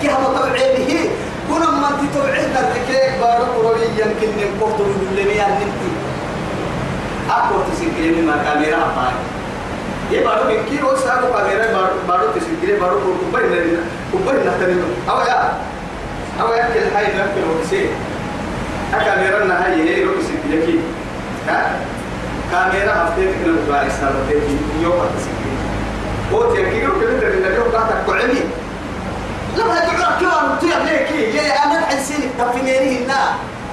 كي هم توعيه كنا ما تتوعيه تذكرك بارو قروي يمكن نقطة لميان نمتي أكو تسكرني ما كاميرا أباي ये बारो बिक्की रोज sago Kagera बारो बारो तसिगरे बारो को कुबई नरिना कुबई नतरिनो अब या अब या के हाय ना के रोक से आ कागेरा ना है ये रोक सिगरे की का कागेरा हफ्ते तक ना बारिश साल ते यो का तसिगरे वो ते की रो के नरिना रो का ta कुलमी لما تقول كيو أنا تيا ليكي يا أنا الحسين تفنيني هنا.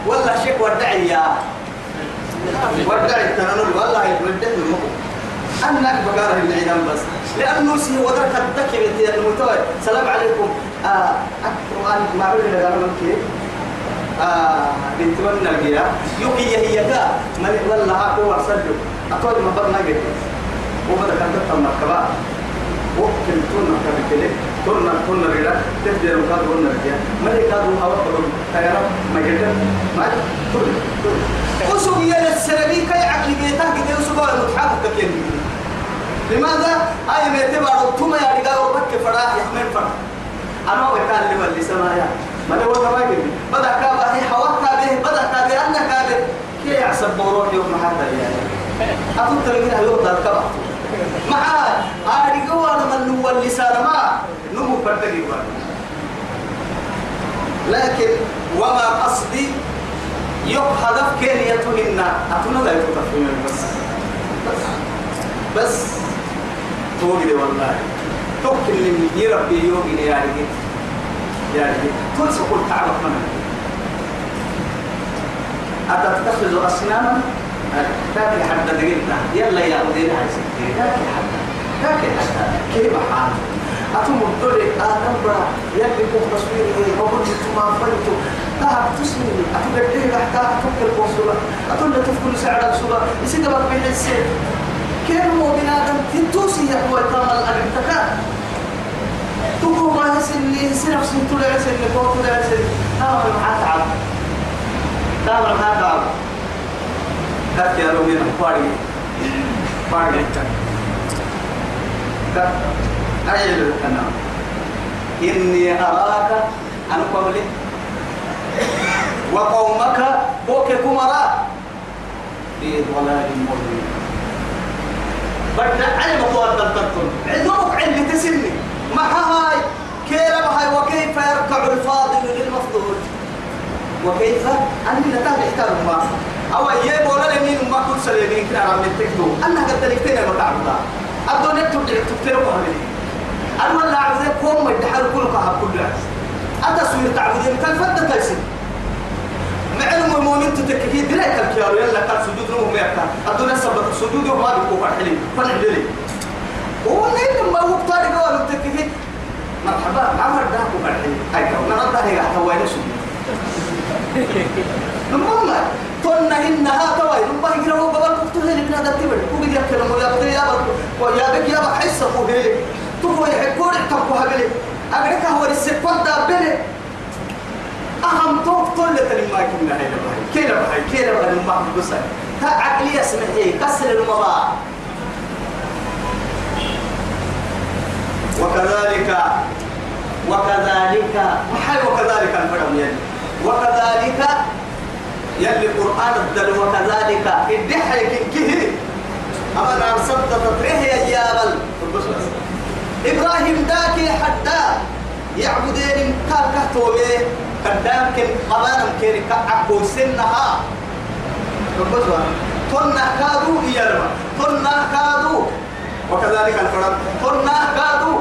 ولا شيء ودعي يا. ودعي تنانو والله يودعي المخ أنك بقاره العيدان بس. لأنه سي ودرك الدكي المتوى سلام عليكم. آه أكثر أن أقول أنا ممكن آه بنت من الجيا يوكي هي كا من والله هاكو أرسلوا أطول ما بدنا جد وبدأ كان تطلع مركبة وكل تون مركبة كده تون تون رجلا تبدأ مكان تون رجلا ما لك هذا هوا تقول تيارا ما جد ما تون وسوق يا السلبي كي عقلي بيتها كده وسوق المتحقق كده لماذا؟ أي ما يتبع ثم يا رجال وبك فرح يحمل فرح أنا وكان لي واللي سمايا ما لو ما يجي. بدأ كابه حوات كابه بدأ كابه أنا كابه. كي يحسب بروح يوم حدا يعني أقول تلقينا يوم ذا كابه مع أهل جوانا من هو اللي سار ما. نمو بردقي لكن وما قصدي يوم هدف كان يتوننا أتونا لا يتوقفون بس. بس. بس. توجد والله. توكل اللي يربي يوجد يا رجل يا رجل كل سقول تعرف منها أتتخذ أصناما؟ تاكي حتى دقيقنا يلا يا أودين هاي تاكي حتى تاكي حتى كيف حال أتم الدولة آدم برا يلي كوف تصوير إيه بقول ما فلتو لا تسمي أتقدر حتى أتوكل بوصلة أتقول تفكر سعر الصلاة يصير بقى بيحسين كان مو بنادم تنتوسي قوة تمام الأرتكاء تقول ما يسن لي سنف سن طلع سن فوق طلع سن تمام معاه تعب تمام معاه تعب كات يا رومين فاري فاري كات أجل أنا. إني أراك أنا قولي وقومك بوك كمرا. في ضلال مبين. بدنا علم قوات التطن عندهم علم تسني ما هاي؟ كيف هاي؟ وكيف يركع الفاضل للمفضول؟ وكيف؟ أني تهل ما أو يجيب ولا لمين ما كل سليمين كنا عم نتكتو أنا قد تلفتين ما تعبدا أبدو نكتب تكتب وهمني أنا ولا عبدي قوم يدحر كل قهر كل أتصوير تعبدين كان فد تيسن معلم المؤمن تتككي دلائك الكيارو يلا كان سجود نمو ميكا الدنيا سبت سجود يوم هذا كوفر حليم فنعدلي هو نيل ما هو طارق قالوا تتككي مرحبا عمر ده كوفر حليم هاي كو نرد هاي قاعد هواي نسجود نمما تنا هن ها توي يجرا هو بابا كفتو هيك نادا تبر هو بيجي كلام يا بطي يا بطي ويا بك يا بحس هو هيك تفو يحكون تبقى هبلي أقرأك هو السكوت ده بلي أهم توك طول تلي ما كنا لبهاي كيلا بهاي. كيلا بهاي؟ ما بقصة تا عقلي اسمه إيه؟ كسر المضاع. وكذلك وكذلك محي وكذلك الفرم يلي وكذلك يلي القرآن الدل وكذلك. الدحي كيه. أما سبت تطريه يا جابل إبراهيم داكي حدا يعبدين كان كهتومي قدام كن قبانا كن كعبو سنها. تنا كادو يرما تنا كادو. وكذلك الفرد. تنا كادو.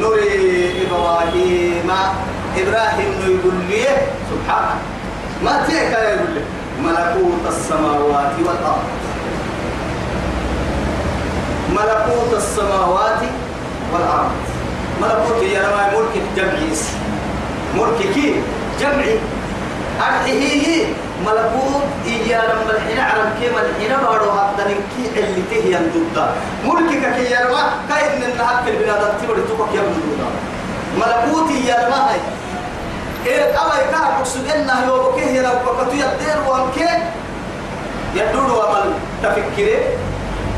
نري إبراهيم. إبراهيم يقول لي. سبحانه. ما تيك يقول لي ملكوت السماوات والأرض. ملكوت السماوات والأرض. ملكوت يا رب ملك جمعيس ملك كي؟ جمعي أرحيه ملكوت إيا لما الحين عرب كيما الحين بارو هذا كي اللي تهي ضد ملكك كي يا رب كاين من هاك البلاد تبرد تبقى يا ملكوت يا رب هاي. إيه أما يكاد مقصود إنه يوم كيه لو بكتو يدير وانكي يدور ومن تفكري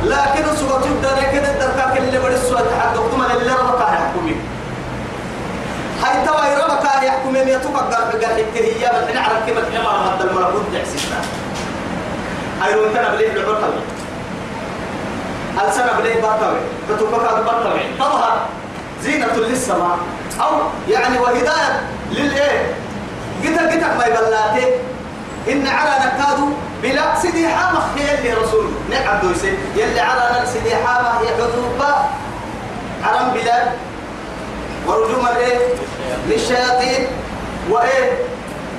لكن سقط الدنيا كده الدركاك اللي بدي السؤال تحدث ثم اللي ربك هيحكمي الدنيا تقدر قال هي بل نعرف كيف الحمار هذا الملكوت تحسسنا أيرون كان بليه العرقل السنة بليه بطوي فتوكك بطوي تظهر زينة للسماء. أو يعني وهداية للإيه؟ قتا قتا ما يبلاته إن على نكادو بلا سيدي حامة يلي رسول. نعم دويسي يلي على سيدي حامة يحذوبا عرم بلاد ورجوم الإيه؟ للشياطين. وإيه؟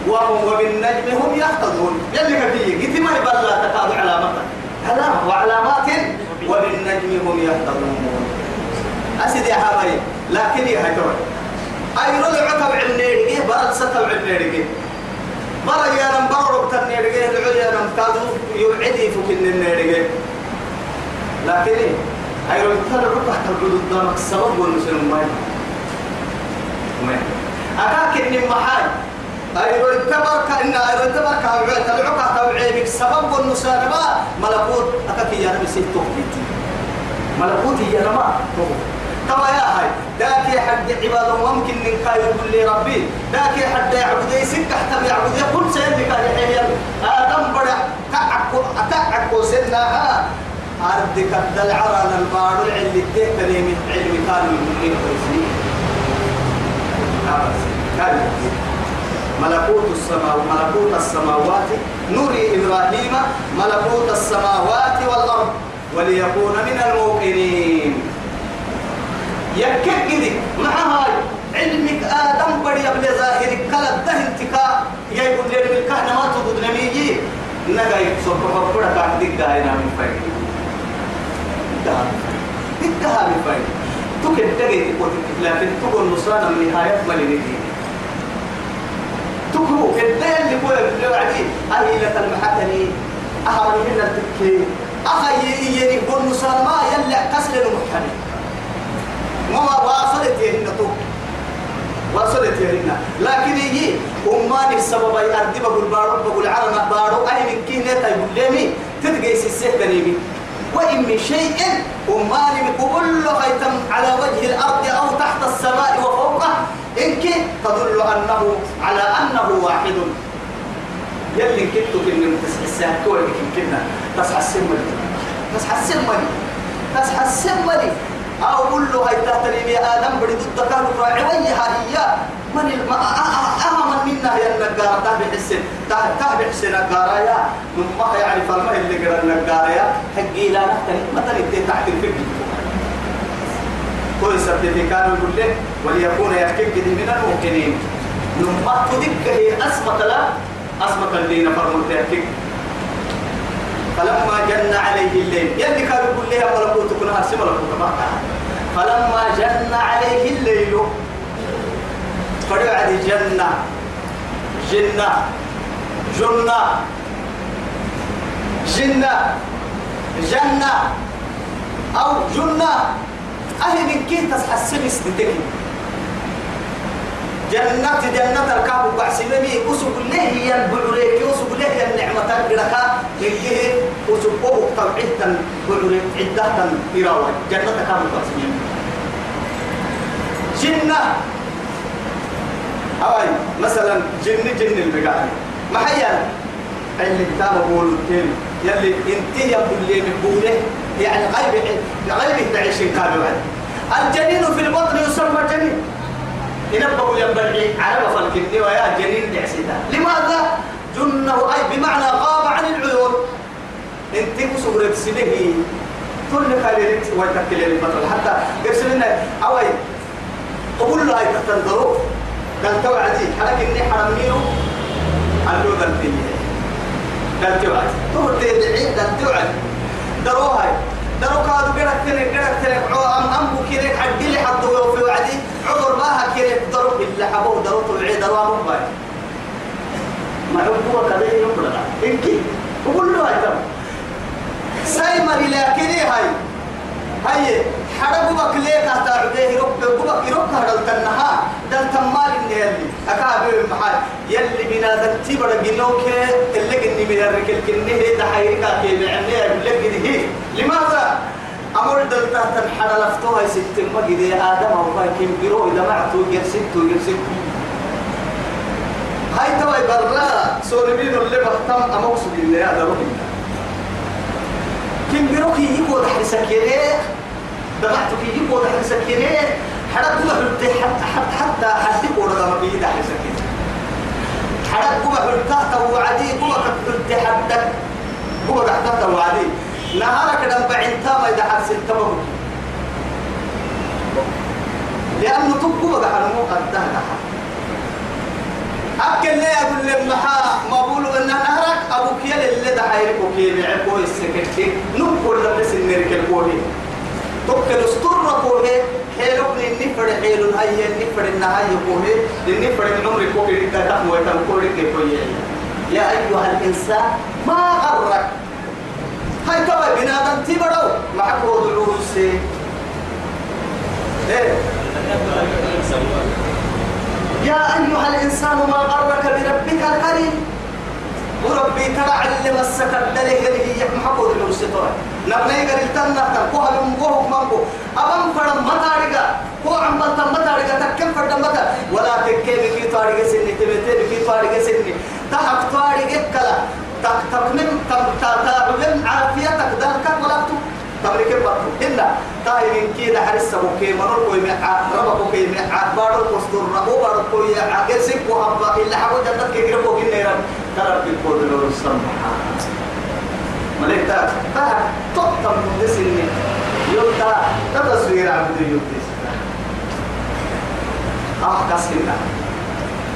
وهم وبالنجم هم يهتدون. يلي كفيه قلت ما يبلى تكاد علامة وعلامات وبالنجم هم يهتدون. أسد يا حبايب لكن يا هتوي أي رجع تبع النيرجي برد ستبع النيرجي برا يا نم برا ربط النيرجي العليا نم كادو يعدي فوق النيرجي لكن أي رجع تبع تحت الحدود دامك السبب والنسل ما أكاك إني محاي. أيرو التبرك إن أيرو التبرك تبعك تبعيك سبب النسانة ملكوت أكاك يا سيد توقيتي ملكوت هي نما كما يا هاي. ذاك حد عباد ممكن من كاي يقول لي ربي ذاك حد يعبد يسك حتى يعبد يقول سيدك يا آدم بڑا كعكو كعكو سنها. أردك الدلعران البارو اللي تهتني من علم كانوا من ملكوت السماء ملكوت السماوات. نري إبراهيم ملكوت السماوات والأرض. وليكون من الموقنين. يككدي مع هاي علمك آدم بدي قبل ظاهرك. كلا دهن تكا يقول لي بالكهنة ما تضد نميجي نجاي صبح بكرة كان دقة هنا من فايد دقة دقة من فايد تكن تجي لكن تقول نصرانا من نهاية ملينتي تكو كده اللي بقول اللي بعدين أهيلة المحتني أهل من التكي أخي يجي بقول نصرانا ما يلا كسر المحتني ما واصلت يهنا تو. وصلت يهنا لكن يجي أمان السبب أي أردي بقول بارو بقول عرنا بارو. أي من كينة تقول لي تدقي سيسه كريمي وإن من شيء وما كل خيتم على وجه الأرض أو تحت السماء وفوقه. إنك تدل أنه على أنه واحد. يلي كنتو كن تسحى السهتوة كنا. تسحى السمري تسحى السمري تسحى السمري أو قل له هاي تهتني يا آدم ضد كانوا راعويها هي. من الم أهم منا يا النجار تابع حسن تابع حسن النجار يا؟ من ما يعرف الماء اللي قرا النجار يا؟ حقي لا نحتني مثلا انت تحت الفكر كل كانوا يقول له وليكون يحكي من الممكنين نما تدك هي أسمت لا أسمت الدين فرمت يحكي فلما جن عليه الليل. يلي كانوا يقول لها ملكوت كنا هرسي ملكوت ما فلما جن عليه الليل. فرعد جنة جنة. جنة. جنة. جنة. أو جنة. أهل من كي السمس تتكي جنة جنة الكاب بعسلمي. أسوق له هي البعريك أسوق له هي النعمة؟ الجركا هي أسوق أبوك طبعتا بعريك عدة إراوة. جنة كاب بعسلمي. جنة. أوي مثلا جن جن البقاعي. ما حيا اللي كتاب بقول تيم يلي انت يا اللي بقوله. يعني غيب غيب تعيش كانوا الجنين في البطن يسمى جنين. ينبغوا ينبغي على فالكني ويا جنين دعسيتا لماذا؟ جنة أي بمعنى غاب عن العيون. أنت بسورة سنه كل كاليرت ويتكلم البطل حتى يرسل لنا أوي قبول له هاي تتندروا قال توعدي. حرك إني حرمينه. قالوا ذا الدنيا قال توعد تقول تدعي قال توعد دروها درو كادو قرأت تنك قرأت تنك أم أم بكيرك حد لي حد في وعدي. عذر ما هكيرك درو إلا حبو درو طلعي درو أم باي ما هو كذا يقول لك إنكي وقول له هاي سايمر لكن هاي؟ هاي حرب بك ليك أتعبيه رب بك يرب هذا التنها دل تمال النيل أكابر محل يلي بنا ذنتي بڑا جنوك اللي جني من الركل كنه ده حيرك كي بعني لك هي. لماذا؟ أمر دل تحت الحر لفتوها ست ما جدي آدم أو ما كم بيرو إذا ما عتو جرسنتو جرسنتو هاي توا برا سوربين اللي بختم أموس بالله هذا روحي كم بروكي يبغى تحرسك يليه دمعتك يبغى تحرسك يليه حرق كما حلت حتى حتى حتى قول ما بيجي تحرسك حرق كما حلت وعدي كما حلت حتى كما تحت وعدي نهارك دم بعين تام إذا حرس التمر لأنه تبقى بحر مو قد أكل لي أقول لهم محا ما بقولوا إن نهرك أبو كيال اللي ده حيرك وكي بعكو السكتي. نقول لهم بس النرك الكوهي. توكل استر كوهي. حيلو إني فرد حيلو هاي إني فرد النهاية كوهي. إني فرد عمري كوهي. ده تحمو يتم كوهي كوهي. يا أيها الإنسان ما غرك؟ هاي كوا بنادم تبرو معك ودلوس إيه. يا أيها الإنسان ما غرك بربك الكريم. وربي ترى علم السكر دليه هي محبود الوسطوع نبني قال التنا تقوها من قوه مانكو أبم فرم متارجا هو عم بطل متارجا تكم فرد متى ولا تكيم في طارق سني تبتين في طارق سني تحق طارق كلا. تك تكمن تك تك عافيتك ذلك ولا تمرك بطل إلا تاي من كيدا حرس بوكي مرور كوي مع ربا بوكي مع بارو كستور ربو بارو كوي سيك وحبا إلا حاجة جدت كي كربو كي نيران ترى في كود لو سمحا ملك تا تا تقطم من دسني يوم تا تتصوير عبد يوم دس آه كسرنا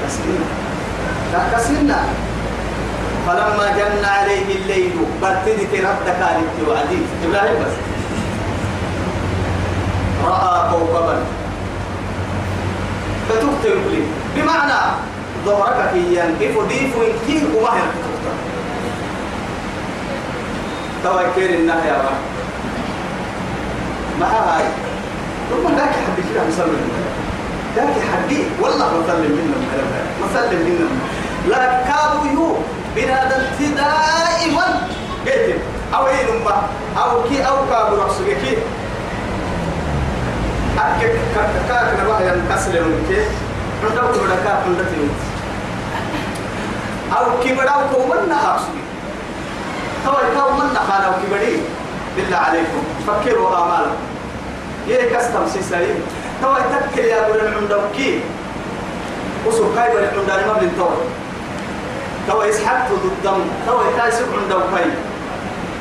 كسرنا لا كسرنا فلما جن عليه الليل برتدي ربك عليك وعديد إبراهيم بس. رأى كوكبا فتكتب لي بمعنى ظهرك في ينكف ضيف كيه وما هي توكل النهي يا رب. ما هاي؟ ثم ذاك حد كده مسلم. ذاك حدي والله مسلم منا مسلم منا لا كادوا يو أو إيه نمبا أو كي أو كابو رقصك كي. أكيد كاك نبغى ينكسر يومك عندك تبغى كاك عندك يومك أو كبر أو كومن نحاسي توا يكون من نحانا أو كبري بالله عليكم. فكروا آمالكم يه كستم سيسايم توا يتكل يا عندك كي. وسو كاي بولن عندك ما بين توا توا يسحب ضدهم توا يتاسب عندك كاي.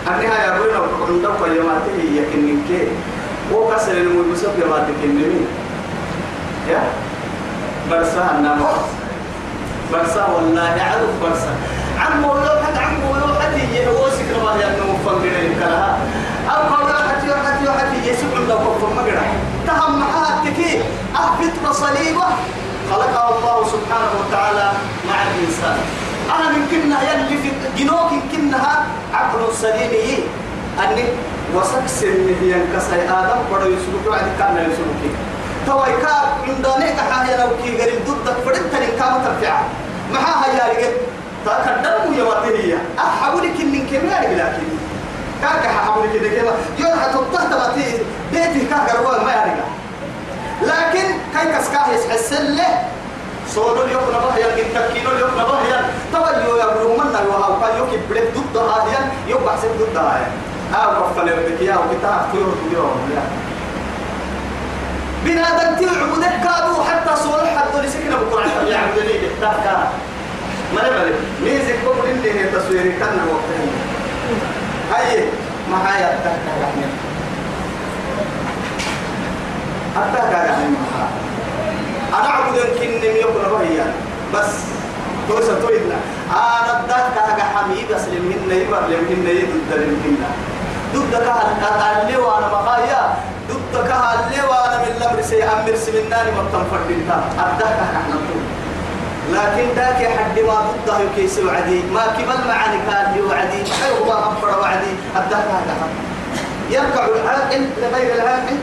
أنها يا بولن عندك كاي ما تهي يكنن كي وكسر الملبسوك يا ما تكنمين يا برسا النام برسا والله يعرف برسا عمو لو حد عمو لو حد يهوسك ما ينمو فنجر الكلها أو قول حتى حتى حتى يسوع عنده كف مجرى تهم معها التكي أهبط صليبه خلقه الله سبحانه وتعالى مع الإنسان أنا من كنا يلي في جنوك كنها عقل سليم أني وسك سن هي كسي آدم بدو يسلك وعد كان يسلك. توي كا عندنا كحايا لو كي غير ضد فرد تاني كام ترفع. معها يا رجال تقدم يا وطنية أحاولك إن كمية لكن. كاك حاولك إن كمية يوم حتطه تبتي بيتي كاك ما يرجع لكن كاي كسكاه يسحسن له. سولو اليوم نبهيا إن تكينو اليوم نبهيا توي يا برومنا يوها وكان يوكي بلد ضد هذه يوم بحسب ضد هذه آه كفل يردك يا وكتاب تيرو تيرو. بنادم تعبدك كادو حتى صلح حتى لسكنا بكرة يعبد لي كتاب ما نبغى ميزك بقول إن هي تصوير كنا وقتها هاي ما هاي أتاك أتاك أنا أعبد كن يكون رهيا بس توسا تويدنا أنا أتاك كاga حميد أسلم منا يبر لمنا يدد لمنا ضد كهال اللي وأنا مخايا ضد كهال اللي وأنا من الأمر سيأمر سمناني مطمفردين تا. أتاك إحنا لكن ذاك حد ما ضده يكيس وعدي. ما كمل معاني كان وعدي حلو ما أفر وعدي. الدهر هذا يركع العاقل لغير العاقل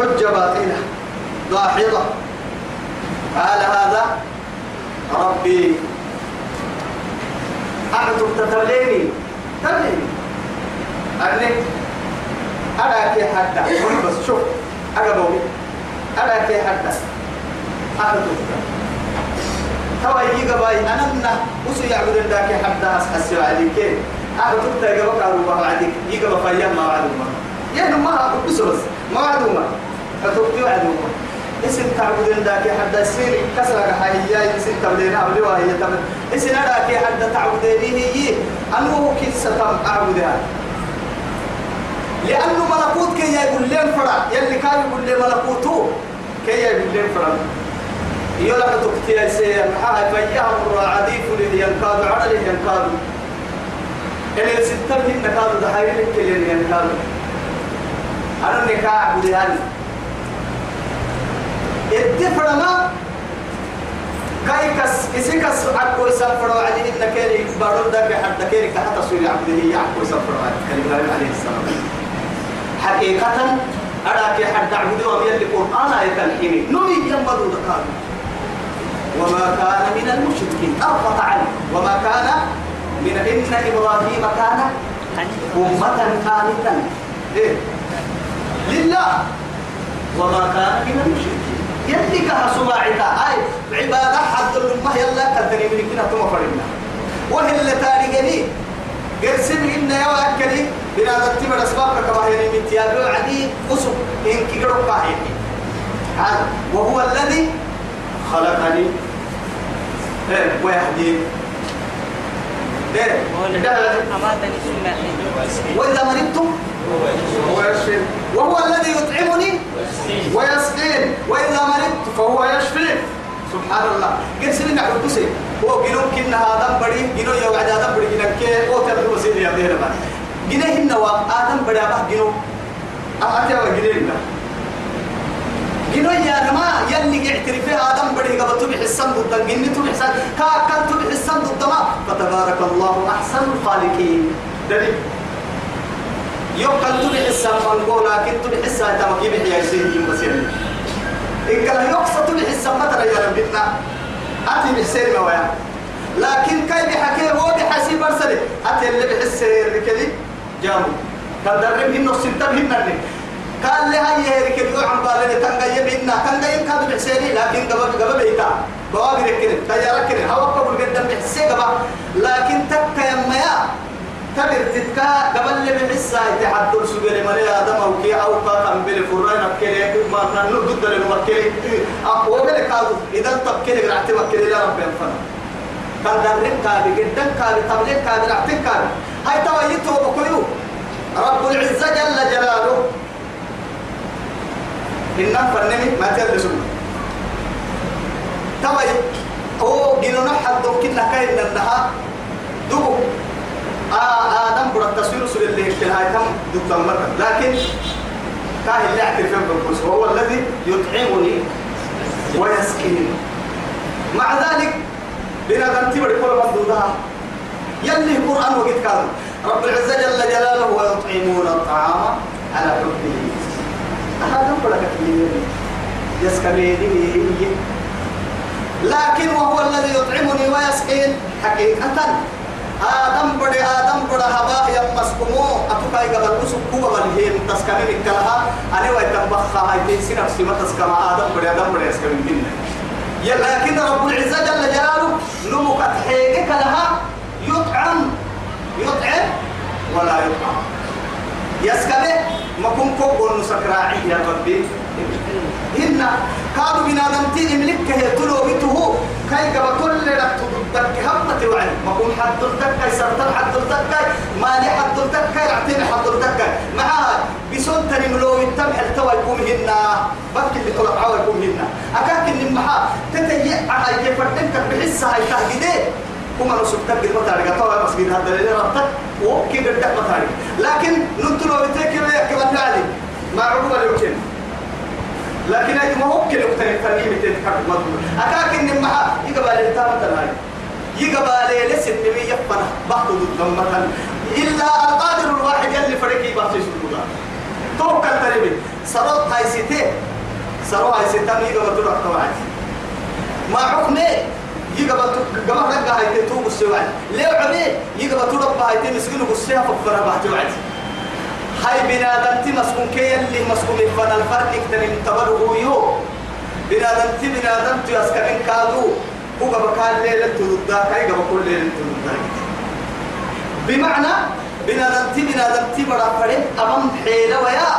حجة باطلة ضاحضة قال هذا ربي. أعطوا تتبليني تبليني أني أنا كي حتى بس شوف. أنا بوي أنا كي حتى أعطوا توا يجا باي. أنا منا وسو يعبد ذاك حتى أسحس عليك أنا تبتا يجا بقى روبا عليك يجا بفيا ما وعدوما يعني ما أقول بس ما وعدوما أتوقع وعدوما إسم تعبدين ذاك حتى سير كسر حيا إسم تبدين أبلي وهي تبد إسم ذاك حتى تعبدين هي أنه كيس ستم أعبدها؟ لأنه ملكوت كي يقول لهم فرع يلي كان يقول لهم ملكوته كي يقول لهم فرع يلا تكتيا سير. حاها فيهم الرعديف اللي ينقاد على اللي ينقاد. اللي ستة من نقاد دحيل اللي ينقاد. أنا نكاح بديان اتفرما كاي كس إسكس أكو سفر عليه إن كيري بارود ده حتى كيري كحتى سوري عبده يعكو سفر عليه عليه السلام. حقيقة أراك حد عبده ومن القرآن آية الحين. نمي ينبضوا دكانه وما كان من المشركين. أرفق عنه. وما كان من إن إبراهيم كان أمة قانتا إيه؟ لله. وما كان من المشركين. يلي كها سماعتا. أي عبادة حد الأمة يلا كدني من كنا ثم فرنا وهي اللي تاريخني؟ قرسم إن يا أكلي بنا تتبع أسباب كما هي من تيابه عدي أسب إن كيرو هذا. وهو الذي خلقني. إيه أحيي وإذا مرضت؟ هو يشفين وهو الذي يطعمني؟ ويسقين وإذا مرضت فهو يشفين سبحان الله. قد سمعنا حدوسي هو جنو كنا هذا بدي جنو يوم عاد هذا بدي جنا كي. هو تبدو وسيل يا دير ما. جنا هنا وآدم بدي أبغى جنو أتى وجنينا جنو يا نما يلي اعترف آدم بدي قبل تبي حسن ضد جني تبي حسن كا كان تبي حسن ضد ما. فتبارك الله أحسن الخالقين. دليل. يوم كان تبي حسن فنقول لكن تبي حسن تمكي بحياة سيدي مسيري إن كان يقصد تبي حسن ما ترى يا ربنا أتي بحسين مويا لكن كي بحكي هو بحسي برسلي. أتي اللي بحسين ركلي. جامو. كان درب إنه سنتم هنني قال لي هاي ركلي عم بالي تنقيم إنا تنقيم كانوا بحسيني لكن قبل قبل بيتا بوابي ركلي تجارة كلي هوا قبل قدام بحسي قبل. لكن تك يا ميا تبر تتكا. قبل اللي بحسا يتحدث سجل مري آدم أو كي أو كان بلي فرين أكلي ما نلو ضد اللي نوكلي أقوى كادو؟ إذا تبكلي رعتي وكلي لا رب ينفنا كان درب كابي جدا كابي تبليك كابي رعتي كابي هاي توا يتو بكيو رب العزة جل جلاله. إنما فنمي ما تلبسون. توا هو جنونا حد كنا كاين النها دوبو آدم برا التصوير سل اللي في هاي تم دكتور مرة. لكن كاه اللي أعترف بالقدس هو الذي يطعمني ويسقيني مع ذلك بنا ذنتي بقول مردودها يلي القرآن وقت كان. رب العزة جل جلاله ويطعمون الطعام على حبه. هذا كل كثير يسكبيني لكن وهو الذي يطعمني ويسقين. حقيقة آدم بدي آدم بدا هبا يا مسكمو. أتوكاي قبل وسوق قبل هي تسكمي نكلها أنا ويتم بخا هاي تنسي نفسي ما تسكما آدم بدي آدم بدي يسكمي دين يا لكن رب العزة جل جلاله نمك حيجك لها. يطعم يطعم ولا يطعم. يسكمي ما كن كوب سكراعي يا ربي. هن كادوا بنا دمتي إملك هي تلو بته كاي قبل كل رك تدك همة وعي. ما كون حد تدك كاي سرطان حد تدك كاي مالي حد تدك كاي رعتين حد كاي معها بسون تاني ملو يتم حلتوا يكون هنا. بك اللي طلع عوا يكون هنا. أكاك إن معها تتيجي على يفردك بحس هاي كما نسبتك بالمطارق طبعا مسجد هذا اللي ربطك وكي قدك مطارق لكن ننتلو بتاكي ويكبر علي ما عقوبة يمكن. لكن أي ما هو كله كتير فني بتتحرك مضبوط أكاك إن معها يقبل التام تلاقي. يقبل لسه نبي يفنا بعض ضد مثلا. إلا القادر الواحد اللي فريقي بعض يسوع توكل تريبي سروت هاي سيتي سروت هاي سيتي مي قبل تروح توعد ما حكمه يقبل قبل رجع هاي تتوب السواد ليه عمي؟ يقبل تروح هاي تمسكينه بالسيف فكرة بعد هاي بنادم تي مسكون كي اللي مسكون فن الفرق اكتن انتبره يو. بنادم تي بنادم تي اسكن كادو. هو بكال ليلة تدودا كاي قبل كل ليلة تدودا بمعنى بنادمتي بنادمتي بڑا پڑے أمام حيلة ويا.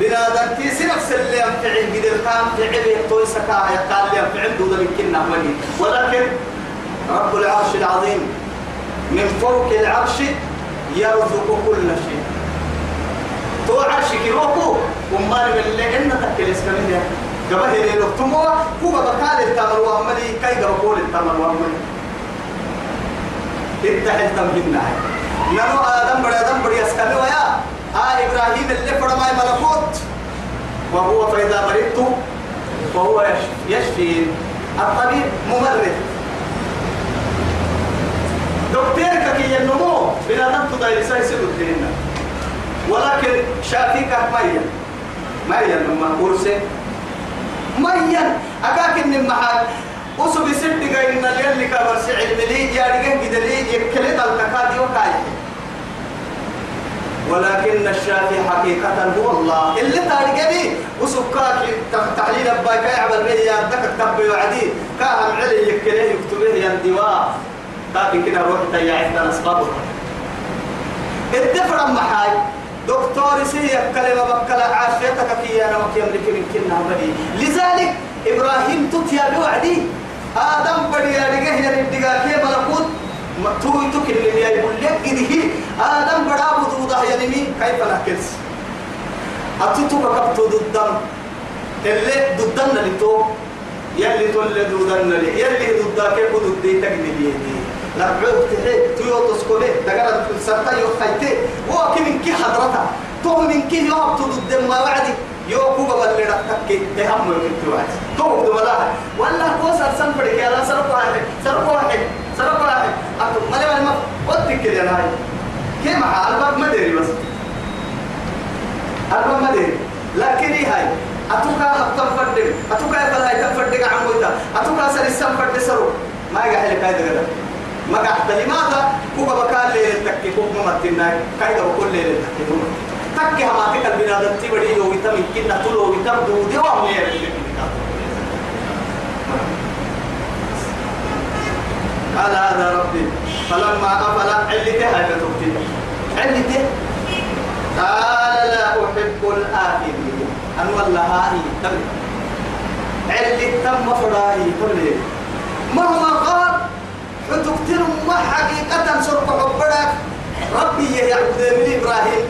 بنادمتي سنف سلي أنفعل قدر كام فعل توي سكا يقال لي أنفعل دودا يمكن نعملي ولكن رب العرش العظيم من فوق العرش يرزق كل شيء. تو عرشك روكو وما من اللي إن تكل اسكمية قبل هي لو تموا هو بكال التمر واملي كي قبل التمر واملي. اتحل تمهنا نانو آدم بڑا آدم بڑی اسكمي ويا آه إبراهيم اللي فرما ملكوت وهو فإذا مرضت وهو يشفي, الطبيب ممرض دكتور كي النمو بلا نبتو دايل سايسي دكتورنا ولكن شافيك ميا ميا لما كرسي ميا أكاك من محل وسو بسد قايلنا اللي كبر سعيد ملي يا رجال قدلي يكلت التكادي وكاي ولكن الشافي حقيقة هو الله. اللي تارجني وسكاك تحليل أباك يعمل به يا دك تبي وعدي كاهم علي يكله يكتبه يا الدواء لكن كده روح تيعت أسبابه الدفر محاي دكتور سي كلمة بكلا عافيتك كي أنا وكي أمريك من كنا بدي لذلك إبراهيم تتيا بوعدي. آدم بدي يا رديا كي ملكوت. توي تك اللي يقول لك كده آدم بڑا بدودا يعني مين كيف نكنس أتوتو كبتو ضدم اللي ضدنا اللي تو يلي تولي ضدنا اللي يلي ضدك كيف ضدي؟ تقدي بيدي. لبعوك تحي. تيو تسكولي. دقرة سرطة يو خيتي. هو كي من كي حضرتها تو من كي يو تضد ما وعدي. يو كوبا بلي رتك تهم يمكن توعد تو دملاها ولا هو سرسن بدك يا سرقوا واحد. سرقوا واحد. سرقوا واحد. أتو مالي مالي ما ودك كده هاي كي مع ألباب ما بس؟ ديري لكن هي هاي؟ أتوكا هبتم فردم. أتوكا يفلا يتم فردك عن مويتا أتوكا سرسن فرد سرو. ما يقع لك هاي دقرة ما قعدت لماذا؟ كوبا بكال ليلة تكي كوب ممتنا كايدا بكل ليلة تكي. تكي هما تكال بنادم تبدي يو يتم يمكن تلو يتم دودي وهم يرد قال هذا ربي فلما أفل علته هاي بتوكتي علته قال لا أحب الآكلين أن والله هاي تم. علت تم فراهي كله مهما قال فتكتر ما حقيقة سرق حبرك. ربي يعبد من إبراهيم.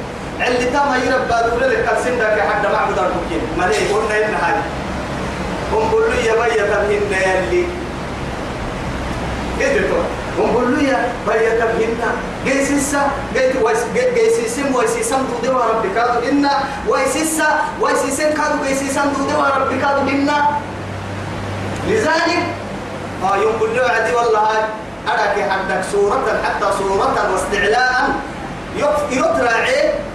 اللي تم يربى دولة لك سندك حد ما عبد الحكيم مليه قلنا إن هذا هم بقولوا يا بيا تبهن يلي كده هم بقولوا يا بيا تبهن جيسيسا جيسيسم ويسيسم دودي وربك كادو إنا ويسيسا ويسيسم كادو جيسيسم دودي وربك كادو إنا لذلك آه يوم بقولوا عدي والله أراك عندك صورة حتى صورة واستعلاء. يطرع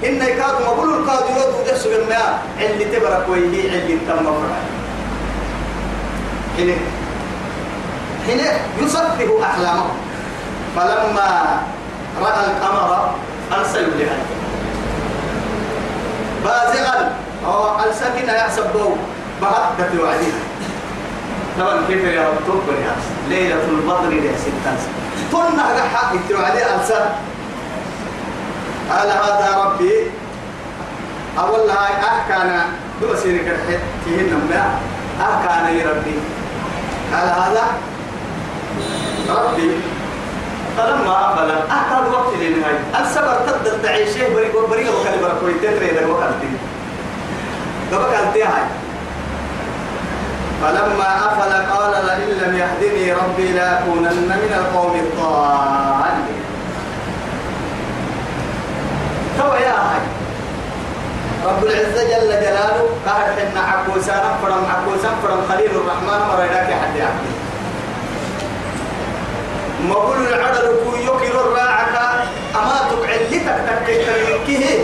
إن يكاد مقول الكاد يودو دسو بالماء اللي تبرك ويهي اللي تم فرع هنا. هنا يصفه أحلامه. فلما رأى القمر أرسل لها بازغا. أو السكن يحسبه بهدة وعديها طبعا كيف يا رب يا ليلة البدر لها ستة. تنا حق عليه أنسان قال هذا ربي. أول هاي أحكانا. دو سيري كرحت تهن ما أحكانا يا ربي. قال هذا ربي. فلما أفل أحكى الوقت للنهاية السبر تبدأ تعيشه بريق بريق وكالي بركوي تتري ذا وقتي دبك هاي. فلما أفل قال لئن لم يهدني ربي لأكونن من القوم الضالين. تو يا هاي. رب العزة جل جلاله قال حنا عكوسان فرم عكوسان فرم خليل الرحمن مريناك حد يعمل مقول العدل كو يكر الراعك. أما تقعلتك تكتك كي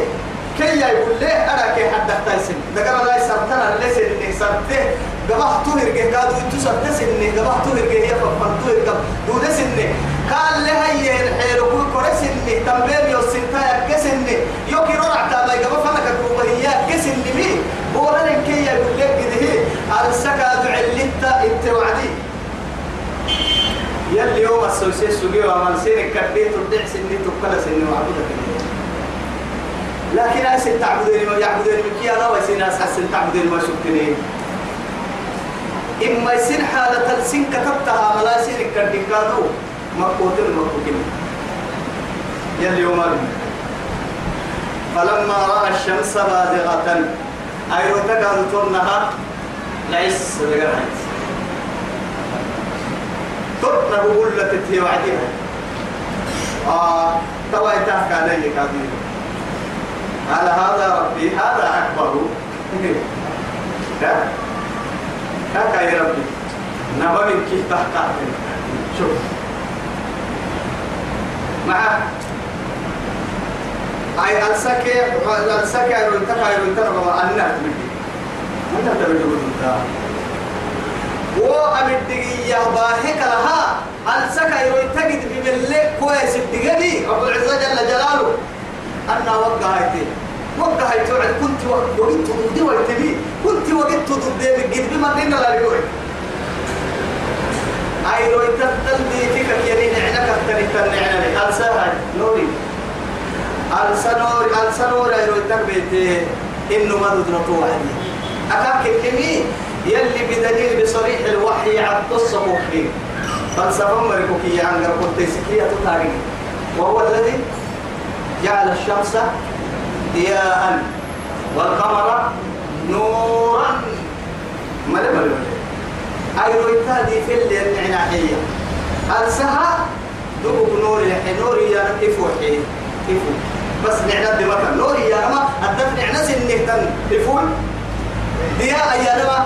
يقول له أنا كي حد تايسن دقر لا يسرتنا ليس اللي سرته. قبح تهر جه قادو انتو سرت سنة قبح تهر جه هي ففن تهر قب دون سنة قال لها هي الحيل. كل كره سنة تنبيم يو سنتا يك سنة يو كي ررع تابا قبح فنك كوبا هي كسنة مي بولا لن كي يقول لك كده هي السكا دعلتا انت وعدي اليوم السوسي سوقي ومن سنة كبيت تدع سنة تقل سنة وعبدك لكن أسن تعبدين ما يعبدين مكي أنا وسن أسن تعبدين ما شكتني إما يسن حالة السن كتبتها ملا سن كردكادو مكوتر مكوكين يلي يوم فلما رأى الشمس بازغة أي وتقال ترنها ليس بقرحت ترنه بقولة تتهي وعدها آه توا يتحكى علي كابير. قال هذا ربي هذا أكبر. لا هكا يا ربي. من كيف تحكى شوف. مع أي السكة السكة يرتفع يرتفع أنها تبدي أنها تبدي وأبدي باهك لها. السكة يرتقد بملك كويس الدقدي رب العزة جل جلاله. أنا وقعتي وقعت وعد كنت وقت ضدي وقتي كنت وقت ضدي بقيت بما دينا لا يقول أي لو تدل دي فيك يلين عنك تني عنك ألسها نوري. ألسا نوري؟ ألسا نوري؟ لو تكبيت إنه ما تدرتو وحدي أكاك الكمي يلي بدليل بصريح الوحي عن قصة مخفي فلسفة مركوكية عن قرقل تيسكية تاريخ. وهو الذي جعل الشمس ضياء والقمر نورا. ملا ملا أي رويتا دي في اللي العناحية ألسها دوب يحي نوري يا إفوحي إفو بس نعنا بمكان نوري يا نما. أدت نعنا سنة تن. إفول ضياء يا نما.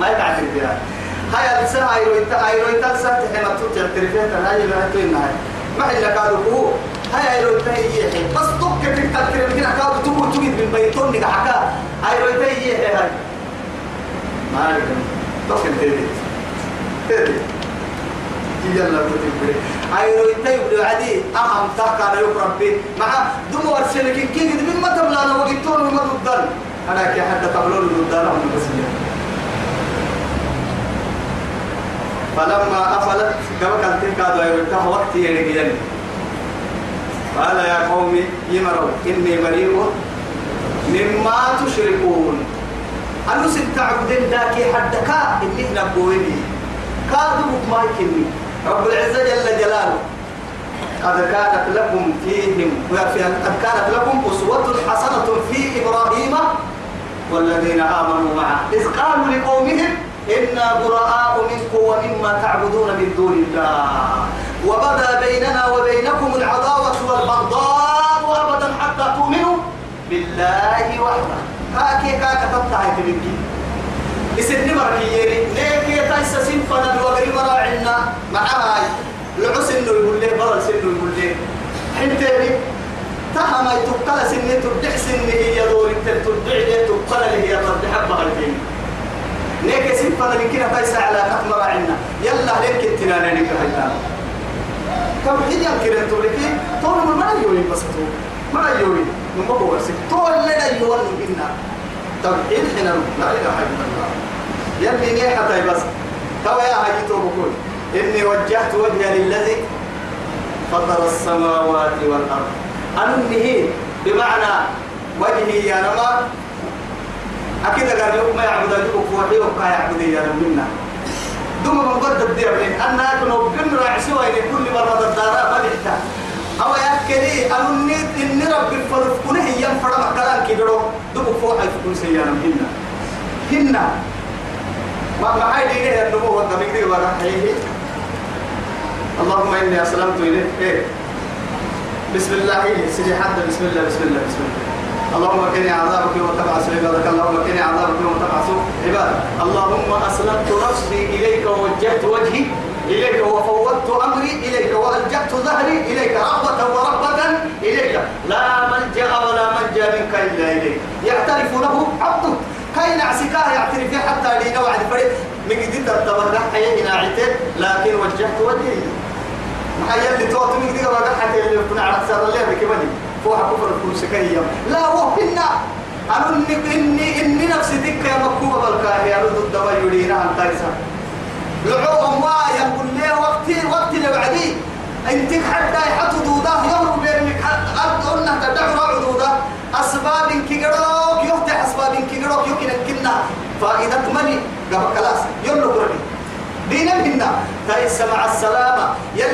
ما يتعرف الضياء هاي ألسا هاي رو هاي رو تلسا تحما تعترفها هاي اللي هاي إنها ما إنك هذا هاي هاي رو تهيئ بس تك في التذكير اللي كنا كانوا تقول تجد من بيتون نجحك هاي رو تهيئ هاي. ما أعرف توكل تدي تدي يلا لو يتيب لو عدي أهم تاكا ربي مع دم ورسلك كي قد من ما تبلا أنا وقتون وما تضل أنا كي حتى تبلون هم بس فلما أفلت كما كان تلك هذا وقت يرجعني قال يا قومي يمروا إني بريء مما تشركون. أنو ست عبدين داكي حدكا إني نبويني كادوا ما يكني رب العزة جل جلاله. قد كانت لكم فيهم قد كانت لكم أسوة حسنة في إبراهيم والذين آمنوا معه. إذ قالوا لقومهم إنا براء منكم ومما تعبدون من دون الله. وبدا بيننا وبينكم العداوة والبغضاء أبدا حتى تؤمنوا بالله وحده. كاكي كاكا تبتعي في بكي إسن مركي يري ليك يتايس سنفنا الوغري مراعنا مع هاي العس انه يقول لي برل سنه يقول لي حنتيني. تهم تقتل سنة تردح سنة هي دور تردع لي تقتل هي حبها الدين. ليك سنفنا من كنا تايس على كت مراعنا يلا ليك انتنا لك هيدا كم يمكن ان تقولي طول ما يوري بس ما يوري نمو هو سك طول لنا يوري بينا. توحيد حنا لا إله إلا الله. يلي نيحة بس تو يا هاي بقول. إني وجهت وجهي للذي فطر السماوات والأرض. أنه بمعنى وجهي يا نما أكيد قال يوم ما يعبد يوم فوحي وقا يعبد يا ربنا دوما من قد الدير من أن أكون بن رعسوا إلى كل مرة الدارة مدحتا أو يأكلي أنني إن رب الفرف كله ينفر مكان كبيرو. دوما فوحي تكون سيانا هنا. هنا. ما ما هاي دي هي النبوة والدمج دي ورحيه اللهم إني أسلمت إليك. إيه. بسم الله إيه. سيدي حد بسم الله بسم الله بسم الله. اللهم كني عذابك وتبعث عبادك اللهم كني عذابك وتبعث عبادك اللهم أسلمت نفسي إليك ووجهت وجهي إليك وفوضت أمري إليك وألجأت ظهري إليك رغبة ورهبة إليك. لا ملجأ ولا منجا منك إلا إليك. يعترف له عبدك. كاين عسكاه يعترف حتى لينا وعد فريد من جديد التبرع حيا عتيد لكن وجهت وجهي. محيا اللي توت من جديد وقع حتى اللي كنا على سر اللي بكمني فوق كفر الفلوس كيا لا وهنا أنا إني إني نفسي دك يا مكوبة بالكاهي. أنا ضد يرينا عن تايسا لعوهم ما يقول لي وقتي وقتي لوعدي أنت حتى يحطوا دودا يوم بيرمك أرض قلنا تدعوا عدودا أسباب كيجروك يفتح أسباب كيجروك يمكن كنا. فائدة مني. قبل خلاص. يلا قرني دينا منا. تايس مع السلامة. يلي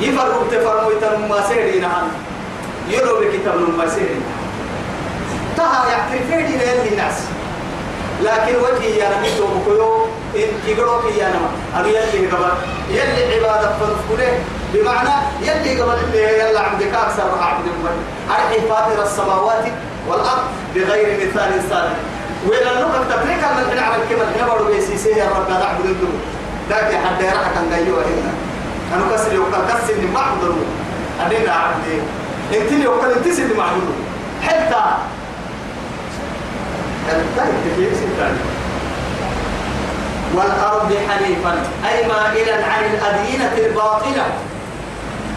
يفرق تفرموا يتم ما سيرين عن يلو بكتاب ما سيرين تها يعترفين إلى الناس. لكن وجهي يا نبي توبكيو إن تقولوا يا نما أنا يلي قبل يلي عبادة فنفكله بمعنى يلي قبل اللي يلا عندك أكثر عبد المن أرحي فاطر السماوات والأرض بغير مثال سابق. وإلى اللغة تبريك من هنا على الكلمة هنا برضو بيسيسي يا رب لا نعبد الدم ذاك حد يرحك أن جايوه هنا أنا كسر يوكل كسر أعبد الدم أدينا عبدي إنت لي يوكل سيدي ما أعبده حتى. حتى كيف سيدي والأرض حنيفا. أي مائلا عن الأدينة الباطلة.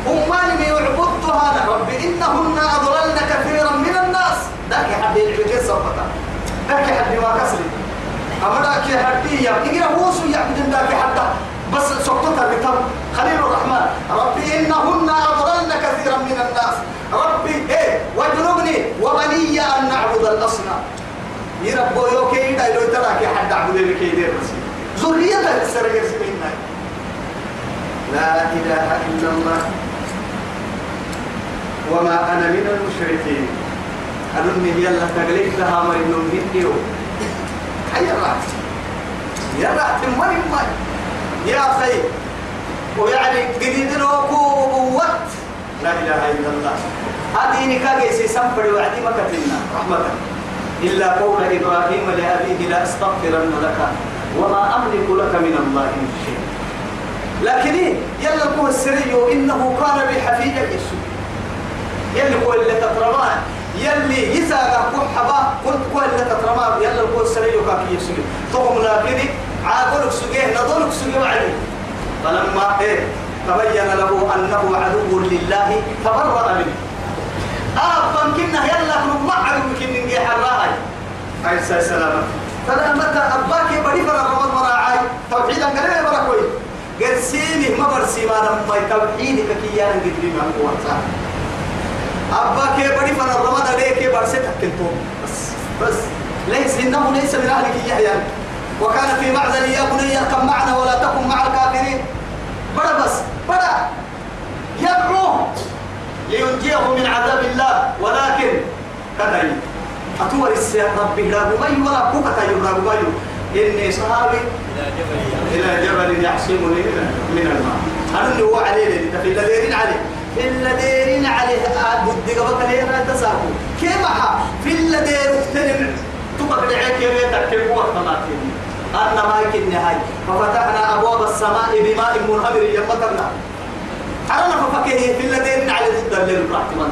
أمان يعبدها رب. إنهن أضللن كثيرا من الناس. ذاك حد يعبد صفتا ذاك حد ما كسر. أما ذاك حد يا إجرا وصو يعبد ذاك حتى بس سقطت الكتاب خليل الرحمن. رب إنهن أضللن كثيرا من الناس. ربي إيه واجنبني وبني أن نعبد الأصنام. يربو يوكي دا لو تراك حد عبد لك يدير ذرية السرقة سمينا لا إله إلا الله. وما أنا من المشركين. أدني يلا تقليك لها مرنون هديو حي الرعت يا رعت من ما يا أخي ويعني قديد قوة. لا إله إلا الله. هذه نكاية سيسمبر وعدي مكتلنا رحمة. إلا قول إبراهيم لأبيه لا أستغفرن لك وما أملك لك من الله من شيء. لكن يلا القوة السري إنه كان بي حفيدا يسوع. يلي هو اللي تترمان يلي يساق كحبا قلت كل اللي تترمان يلا السري كافي يسوع. تهم لكن عاقلك سجيه نضلك سجيه عليه فلما إيه تبين له أنه عدو لله تبرأ منه. آه كنا يلا ما عدو كنا نجي حراهي عليه السلام فلا متى أباك بدي فلا رمض مراعي توحيدا قليل بركوي. قرسيني ما برسي ما لما توحيدك كي يانا قد لي من قوة أباك بدي فلا رمض عليك برسي تكنتو بس بس. ليس إنه ليس من أهلك يحيى. وكان في معزل يا بني اركب معنا ولا تكن مع الكافرين. بدا بس بدا يدعوه لينجيه من عذاب الله ولكن كذلك. أتور السير ربي لا بمي ولا كوكا يبرا بمي إني صحابي إلى جبل يعصمني من الماء. أنا هو عليه في الذين عليه. في الذين عليه. ضد قبل ليه لا تساقو كيف؟ في الذين اغتنم. تبقى دعيك يميتك كيف هو؟ الطماطم أن ما يكن هاي ففتحنا أبواب السماء بماء منهمر يمطرنا أنا ففكه في الذين على ضد الليل رحمة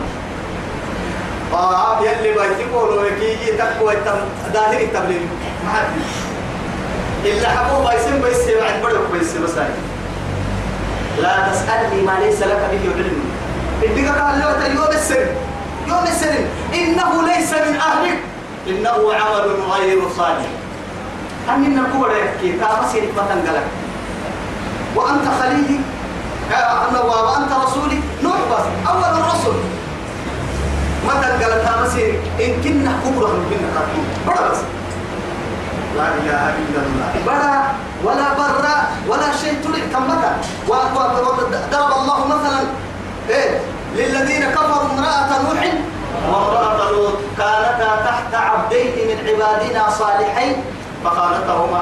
آه يلي بيتقولوا يكي تقوى ظاهر التبليغ. ما حد إلا حبوا بيسم بيسم بعد بدك بيسم بس لا تسألني ما ليس لك به علم. إديك قال له يوم السن يوم السن إنه ليس من أهلك. إنه عمل غير صالح أن نقول يحكي تامسي نكمة قلق وأنت خليلي؟ وأنت رسولي. نوح بس أول الرسل متى قال تامسي إن كنا كبرا من قبل بڑا بس. لا إله إلا الله. بڑا ولا برا ولا شيء تلع كم متى وضرب الله مثلا نوح. وامرأة لوط كانتا تحت عبدين من عبادنا صالحين. فخانتهما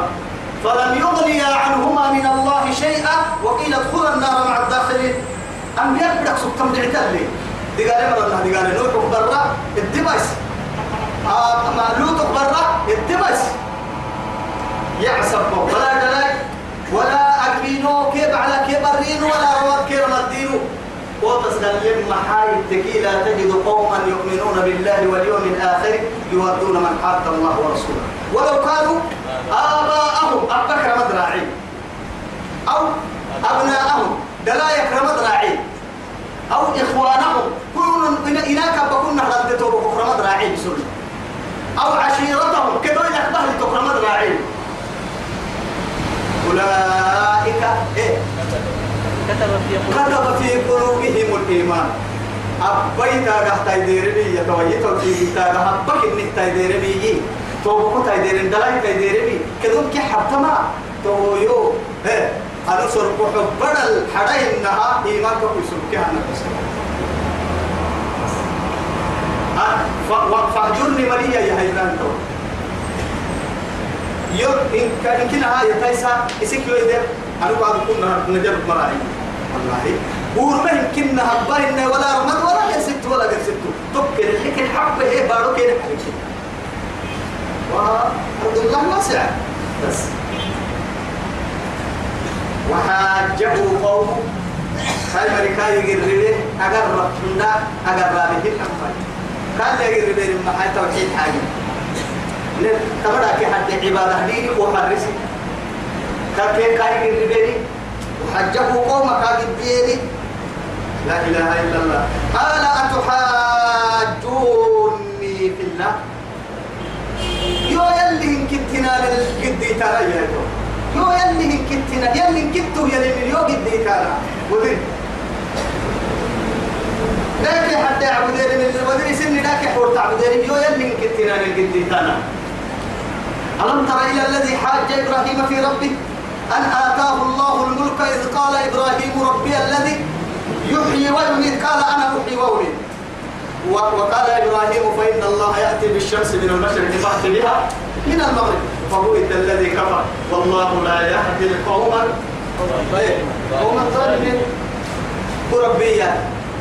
فلم يغنيا عنهما من الله شيئا وقيل ادخلا النار مع الداخلين أنبياء بدك سبتم دعتالي دي قال مرة دي قال نوح برا الدبس آه لوط برا الدبس يعصب ولا دلاي ولا أكينو كيف على كبرين ولا رواد كيف مدينو وتسلم محاي التكي لا تجد قوما يؤمنون بالله واليوم الآخر يودون من حاد الله ورسوله. ولو كانوا آباءهم أبكر مدراعي أو أبناءهم دلايك مدراعي أو إخوانهم كلهم إناك بكون ردتوا بكفر مدراعي بسنة. أو عشيرتهم كدو إنك بهل تكفر مدراعي أولئك إيه؟ كتب في قلوبهم الإيمان. أبيتا قحتا يديربي يتويت في كتابة أبك إنك تيديربي توبكو تيديرن دلاي تيديربي كدوم كي حبتما تويو إيه أنا سرقو حبنا الحرين نها إيمانك في سرقها نفسك فاهجرني مليا يا هيران تو. يو إن كان كنا هاي تايسا إسك يو إذا أنا بعد كنا نجرب مراعي والله ورما يمكن هباين ولا رمد ولا يسد ولا يسد تبكر لكن حبه هي بارو كده وعبد الله واسع بس وحاجه قومه هاي مريكا يقرر أقرب كنا أقرب به الأنفال. كان يقرر من محاي توحيد حاجة. تبدا كي حد عبادة ديني وحرسي. كان كي كاي يقرر وحجه قومك قديني لا إله إلا الله. قال أتحاجوني في الله؟ يو يلي إن كنتنا للقدي ترى يا يو يلي إن كنتنا يلي إن كنتو يلي من يو قدي ترى ودين لكن حتى يعبدين من الودين سن لكن حور تعبدين يو يلي إن كنتنا للقدي ترى ألم تر إلى الذي حاج إبراهيم في ربه؟ أن آتاه الله الملك إذ قال إبراهيم ربي الذي يحيي ويميت. قال أنا أحيي وأميت. وقال إبراهيم فإن الله يأتي بالشمس من المشرق فأت بها من المغرب. فبهت الذي كفر. والله لا يهدي القوم قوم الظالمين. وربي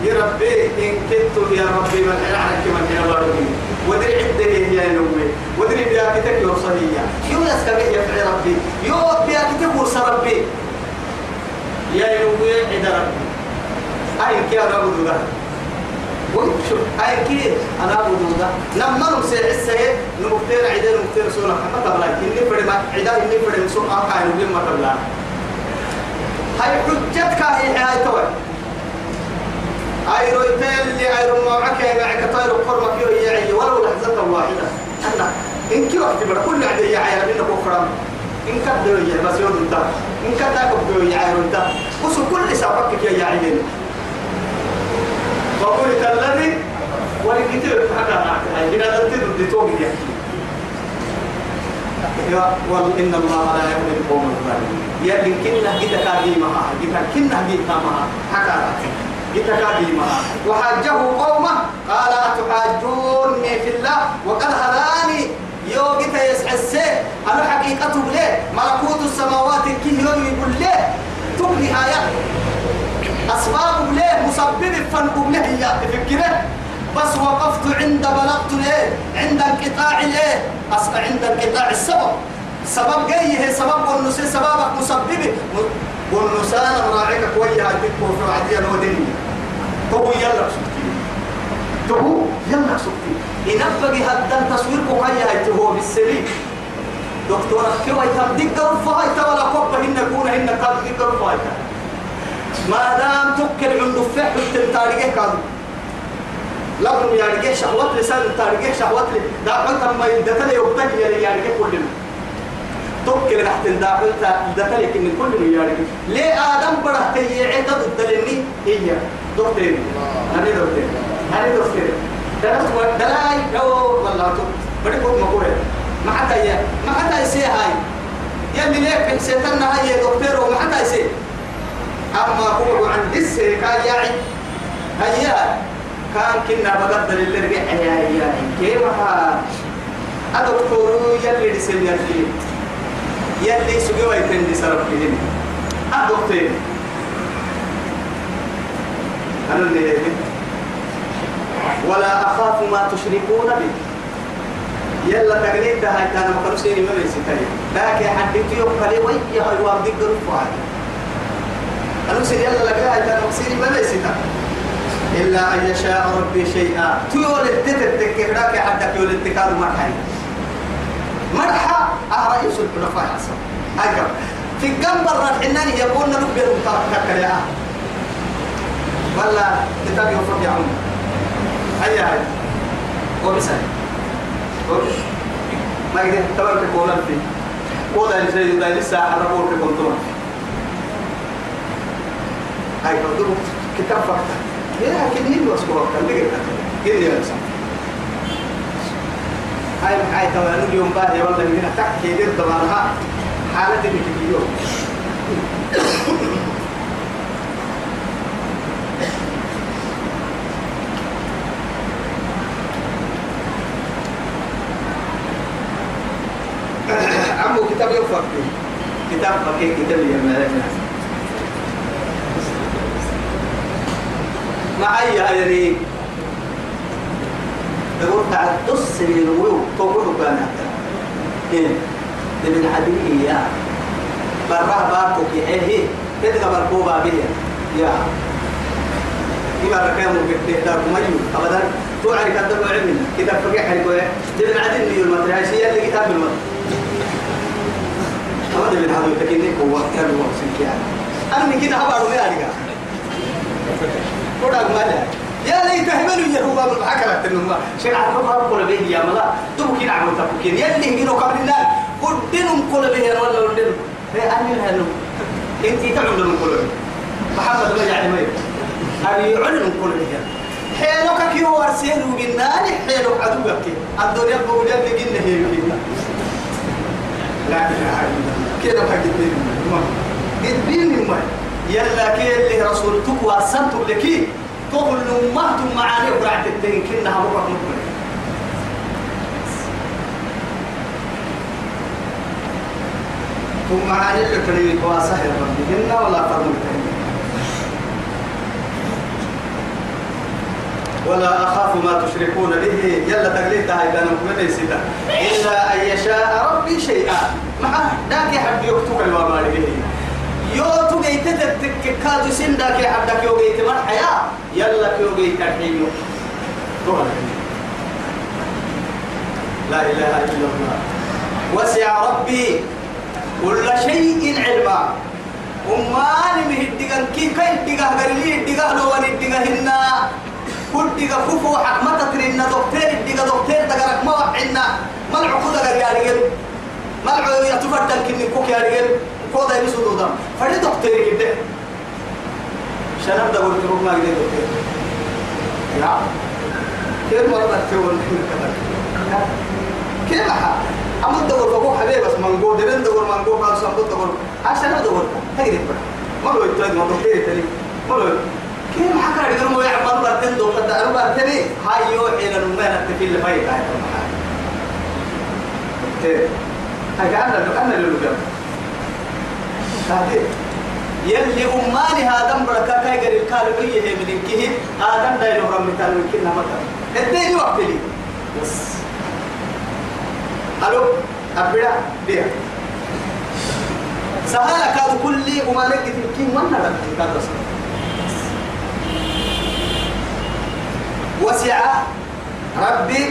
يا ربي إن كنت يا ربي من عنك من هنا باروني ودري عدة يا نومي. ودري بياكتك يوصلية يو يسكبه يفعي ربي. يو بياكتك ورس ربي. يا نومي عند ربي. أين كي أنا وشوف أين كي أنا ده لما نمسي السيد نمكتير عدا نمكتير سونا. ما تبلا إني فرد ما عدا إني فرد مسوق آقا نبي ما تبلا. هاي حجتك هي هاي توي. هاي رويتين اللي هاي رمى معك يا معك طير قرمك يو يعي ولو لحظة واحدة. أنا إن كي وقت بر كل يا عيال منك أخرى إن كدوا يا بس يوم ده إن يا عيال ده وسو كل سببك يا عيال فقلت الذي ولكتير حتى هاي هنا تنتظر لتوم يحكي يا وال إن الله لا يهدي القوم الظالمين. يا إن كنا جيتا ما حكى كاديما وحاجه قومه قال أتحاجوني في الله؟ وقد هداني. يو يسحسه أنا حقيقته ليه؟ ملكوت السماوات كي يوم يقول ليه؟ تبني آيات أسباب ليه؟ مسبب فنقوم له هي تفكره بس وقفت عند بلغت ليه؟ عند انقطاع ليه؟ عند انقطاع السبب. سبب جاي هي سبب والنسي سببك مسبب والنسان راعيك كويا تكو في عديا ودنيا تبو يلا سكتي. تبو يلا سكتي. إنبغي هدان تصوير كويا هو بالسليم دكتورة كيف يتم دقر فايتا ولا كوبا هن كون هن قد دقر فايتا ما دام تكل عند فحل التاريخ كانوا لابن يعني شهوات لسان التاريخ شهوات لي. دا حتى ما يدتل يبتك يعني يعني كلنا تكل تحت الداخل دتل كن كل يعني ليه آدم بره تيعي تدلني هي. دكتور أنا دكتور أنا دكتور درس دلاي. جو والله تو. بدي كنت مقول ما حتى يا ما حتى يسي هاي. يا من ليك سيتنا هاي دكتور وما حتى يسي أما هو عند السيكا يعي هيا كان كنا بقدر اللي رجع يا يا كيف ها؟ أدكتور يلي رسل يلي. يلي سجوا يتندي سرب كهين أدكتور أنا اللي ولا أخاف ما تشركون به. يلا تقليد هاي كان مخلصين ما بيسيتاي لكن حديت يوم قليل وي يا هاي وابدي قرب سير يلا لك هاي مخلصين ما بيسيتا إلا أن يشاء ربي شيئا. تيول التتت كهراك حدك يول التكاد مرحي؟ مرحى أهرأي سلط نفاي عصر أكبر في الجنب الرحناني يقول نبي المتابعة يا ولا كتاب يوفق يا عمي. هيا هيا وبسهل ما قدر تبارك كولا في ودا يسير دا لسه في كنترول هاي كتب كتاب فقط. يا كنين واسكو كان دقيقة كنين يا إنسان. هاي هاي تمام اليوم بعد والله هنا تحكي دير طبعا. حالة اللي تجيو عمو كتاب يوفق كتاب فكي كتاب يمالك معي يعني تقول تعال دس من الويو تقول كان إيه؟ من عدوية يا. برا باكو كي إيه تدك بركوبا بيه؟ يا. إما ركام دار ميو. أبدا. توعي كتاب علمنا كتاب فقيه حلقوه دبن عدل نيو المتراشية اللي كتاب المتراشية هذا من هذا يتكلم هو كان هو سنكيان. أنا كده هبارو يا رجال. كودا مالا. يا ليت يا هو بالحكرة النما شيء عارف ما بقول به يا ملا. تبو كنا عم تبكين يلي هنا قبل الله. قدنهم كل به ولا ولدهم هي أنا هلو أنت تعمل من كل محمد ما يعني ما أبي يعلن كل به حيلك كيو ورسيل وبنان حيلك عدوك الدنيا بقول لك إنه هي لا إله إلا الله. كده حق الدين ما الدين ما. يلا كي اللي رسولتك واسنتم لكي تقول نمهتم معاني وقرعت الدين كنها بقى مكمل ثم معاني اللي كريم واسه ربي. هنا ولا فرم ولا أخاف ما تشركون به. يلا تقليد هاي كان من سيدا إلا أن يشاء ربي شيئا. مع ذاك يحب يكتب الوامار به يوتو جيت تتك كادو سن ذاك يحب يو جيت من حياة يلا كيو جيت لا إله إلا الله. وسع ربي كل شيء علما. أماني مهدقان كي كي الدقاه قرلي الدقاه لو ون الدقاه هنا. كل كفو حكمة ترينا دكتور الدقا دكتور تقرك ما وحنا ما العقود قال يا رجال ما العقود يتفرد كني كوك يا رجال كودا يسودو دم فرد دكتور كده شنب ده قلت ما قدر دكتور يا كيف مرة تقول كيف ها؟ أمد دور فوق حبيب بس منقول. دبن دور منقول. قال سامبود دور عشان دور تقدر ما لو يترد ما دكتور تاني ما لو كيف حكى يقول مو يعمل برتين دو قد أربع تبي هاي يو حين المنا تفيل فايت هاي هاي كأنا كأنا اللي لقى يلي أماني هذا بركة كاي قريب كارو هي هي من كيه هذا دايلو رم مثال من كنا مثلا الدين وقت لي بس ألو أبدا بيا سهل كاد كل أمانك تلكين من هذا كاد رسول وسع ربي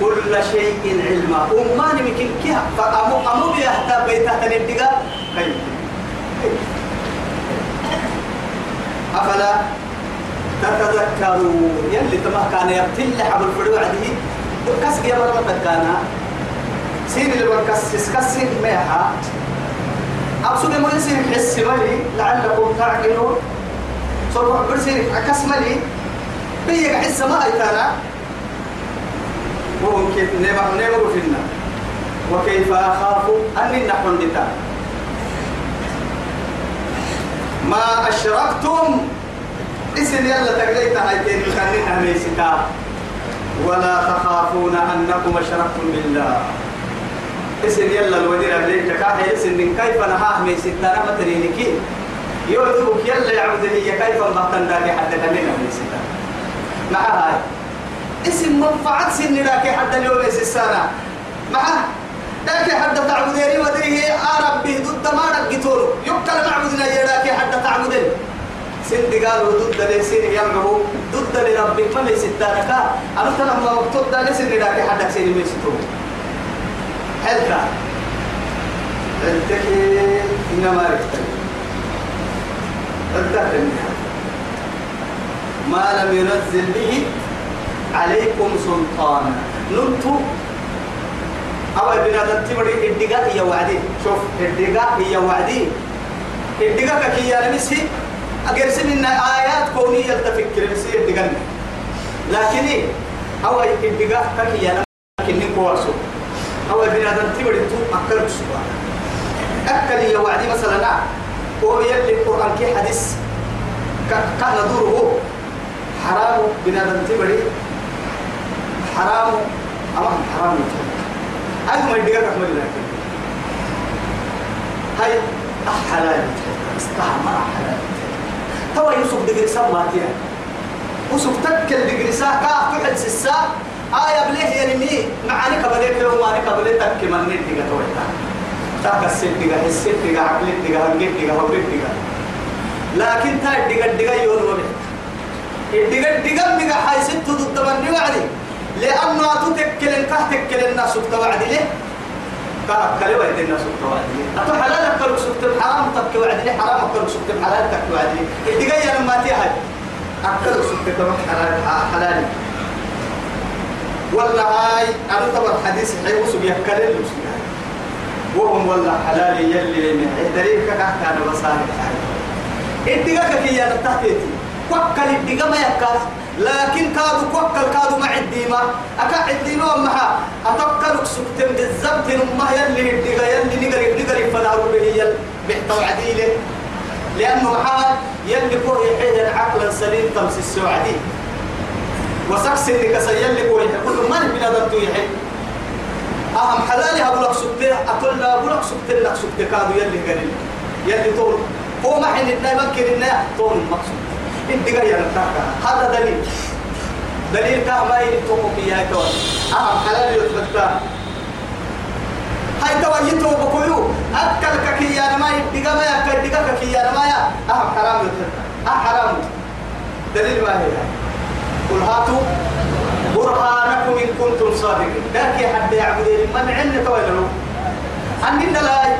كل شيء علما أمان ممكن كيها فأمو أمو بيهتا بيتا تنبدقا كي أفلا تتذكروا يلي تما كان يبتل حبل الفرو عده كسك يا مرة كان سين اللي بكسس كسين ميها. أقصد ما يصير حس مالي لعلكم تعقلون. صرف برسين أكس مالي بيك حس ما أيتانا. وهم كيف نيما فينا وكيف أخاف أني نحن دتا ما أشركتم. اسم يلا تقليت هايتين يخلينا ميسكا. ولا تخافون أنكم أشركتم بالله. اسم يلا الودير اللي تكاحي اسم من كيف نهاه ميسكا. نما ترينكي يوذبك يلا يعبد هي كيف بطن داكي حتى كلنا ميسكا. مع هاي. اسم منفعة سن لك حتى اليوم السنة مع لكن حتى تعبدين وديه ربي ضد ما رقتور يقتل معبدنا يلاك حتى تعبدين سند قالوا ضد لسين يلعبوا ضد لربي ما ليس التاركة أنا ترى ما مكتوب ده لسين لك حتى سين ميستو حلتا التكي إنما ركتل التكي ما لم ينزل به عليكم سلطانا. ننتو أو بنا تمري الدقاء هي وعدي. شوف الدقاء هي وعدي. الدقاء كي يا نمسي أجرسن إن آيات كونية تفكر نسي الدقاء لكن أو الدقاء كي يا لكن نقواسو أو بنا تمري تو أكل سوا. أكل هي وعدي مثلا هو يلي القرآن كي حديث. كان دوره حرام بنا تمري حرام. أما حرام يتم أجمل دقيقة أحمد لكن هاي حلال استعمر حلال توا يوسف دقيقة سماتيا وسوف تكل دقيقة سا كاف تحد سسا آية بليه يرمي معاني قبلت له معاني قبلت تك من ندقيقة تويتا تاك السد دقيقة السد دقيقة عقل دقيقة هنجد دقيقة هبرد دقيقة لكن تا دقيقة دقيقة يون وبه الدقيقة دقيقة دقيقة حي ست ضد من وعدي لأنه تتكل كه تكل الناس وعد ليه؟ كه كلمة الناس سكت وعد ليه؟ أتو حلال أكل سكت حرام تك وعد ليه؟ حرام أكل سكت حلال تك وعد ليه؟ الدقيقة لما تيها. أكل سكت حلال حلال ولا هاي أنا طبعا حديث حي وسب يكل وهم ولا حلال يلي من دليل كه كان وصالح الدقيقة كي أنا تحتيتي وكل الدقيقة ما يكاس. لكن كادو كوكل كادو مع الديمة أكا الديمة ومها أتوكل سكتم بالزبط نمه يلي الدقا يلي نقري نقري فنهر به يل بحتو عديله لأنه محال يلي كوه يحيه عقلا سليم تمس السعدي وسكس اللي كسي يلي كوه كل من بلا دمتو يحي أهم حلالي هقولك سكتة. أقول لا أقولك سكتة لك سكتة كادو يلي قريب يلي طول. هو ما حين الناي ممكن الناي طول مقصود الدقا ينتهى هذا دليل دليل كما يتوقف فيها كون أهم حلال يتبتا هاي توا يتوقف بكيو أكل ككيا ما الدقا ما يأكل الدقا ككيا ما يا أهم حرام يتبتا أهم حرام دليل ما هي قل هاتوا برهانكم إن كنتم صادقين ذاك حد يعبد من عند تويلوا عندنا لا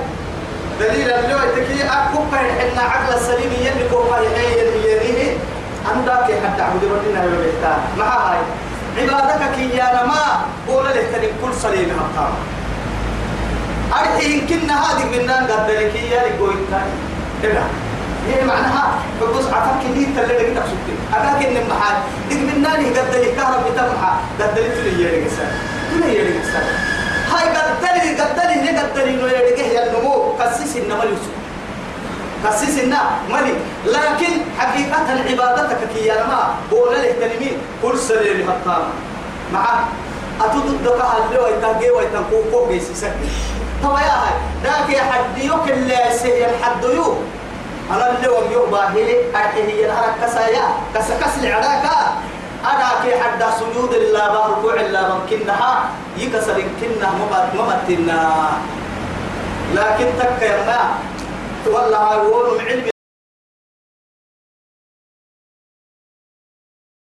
دليل اللي تكي أكوكا إحنا عقل السليم يلي كوكا يحيي يليه عندك حتى عبد ربنا يبقى مع هاي عبادك كي يا ما قول تنين كل سليم هبطان أرحي يمكن هذه من نان قد لك يا لقوي كذا هي معناها بقص عفك اللي تلي لك تقصد أكاك إن محل دق من نان قد لك كهرب بتمحى. قد لك تلي يا لك سال تلي يا لك سال هاي قدري قدري هي قدري إنه يرجع يا النمو. كسيس إنما يوسف كسيس إنما ملي لكن حقيقة عبادتك كي ما بولا له تنمين كل سر اللي هطام مع أتود دكا هاللي ويتاجي ويتنقو فوق يسيسك طبعا يا هاي ذاك يا حد يوك اللي سهل حد يوك. أنا اللي وم يوم باهلي أرحيه الأرك كسايا كس كس العراكا أنا كي حد سجود الله بركوع الله ممكنها يكسر يمكنها ممتنا لكن تك والله هاي علم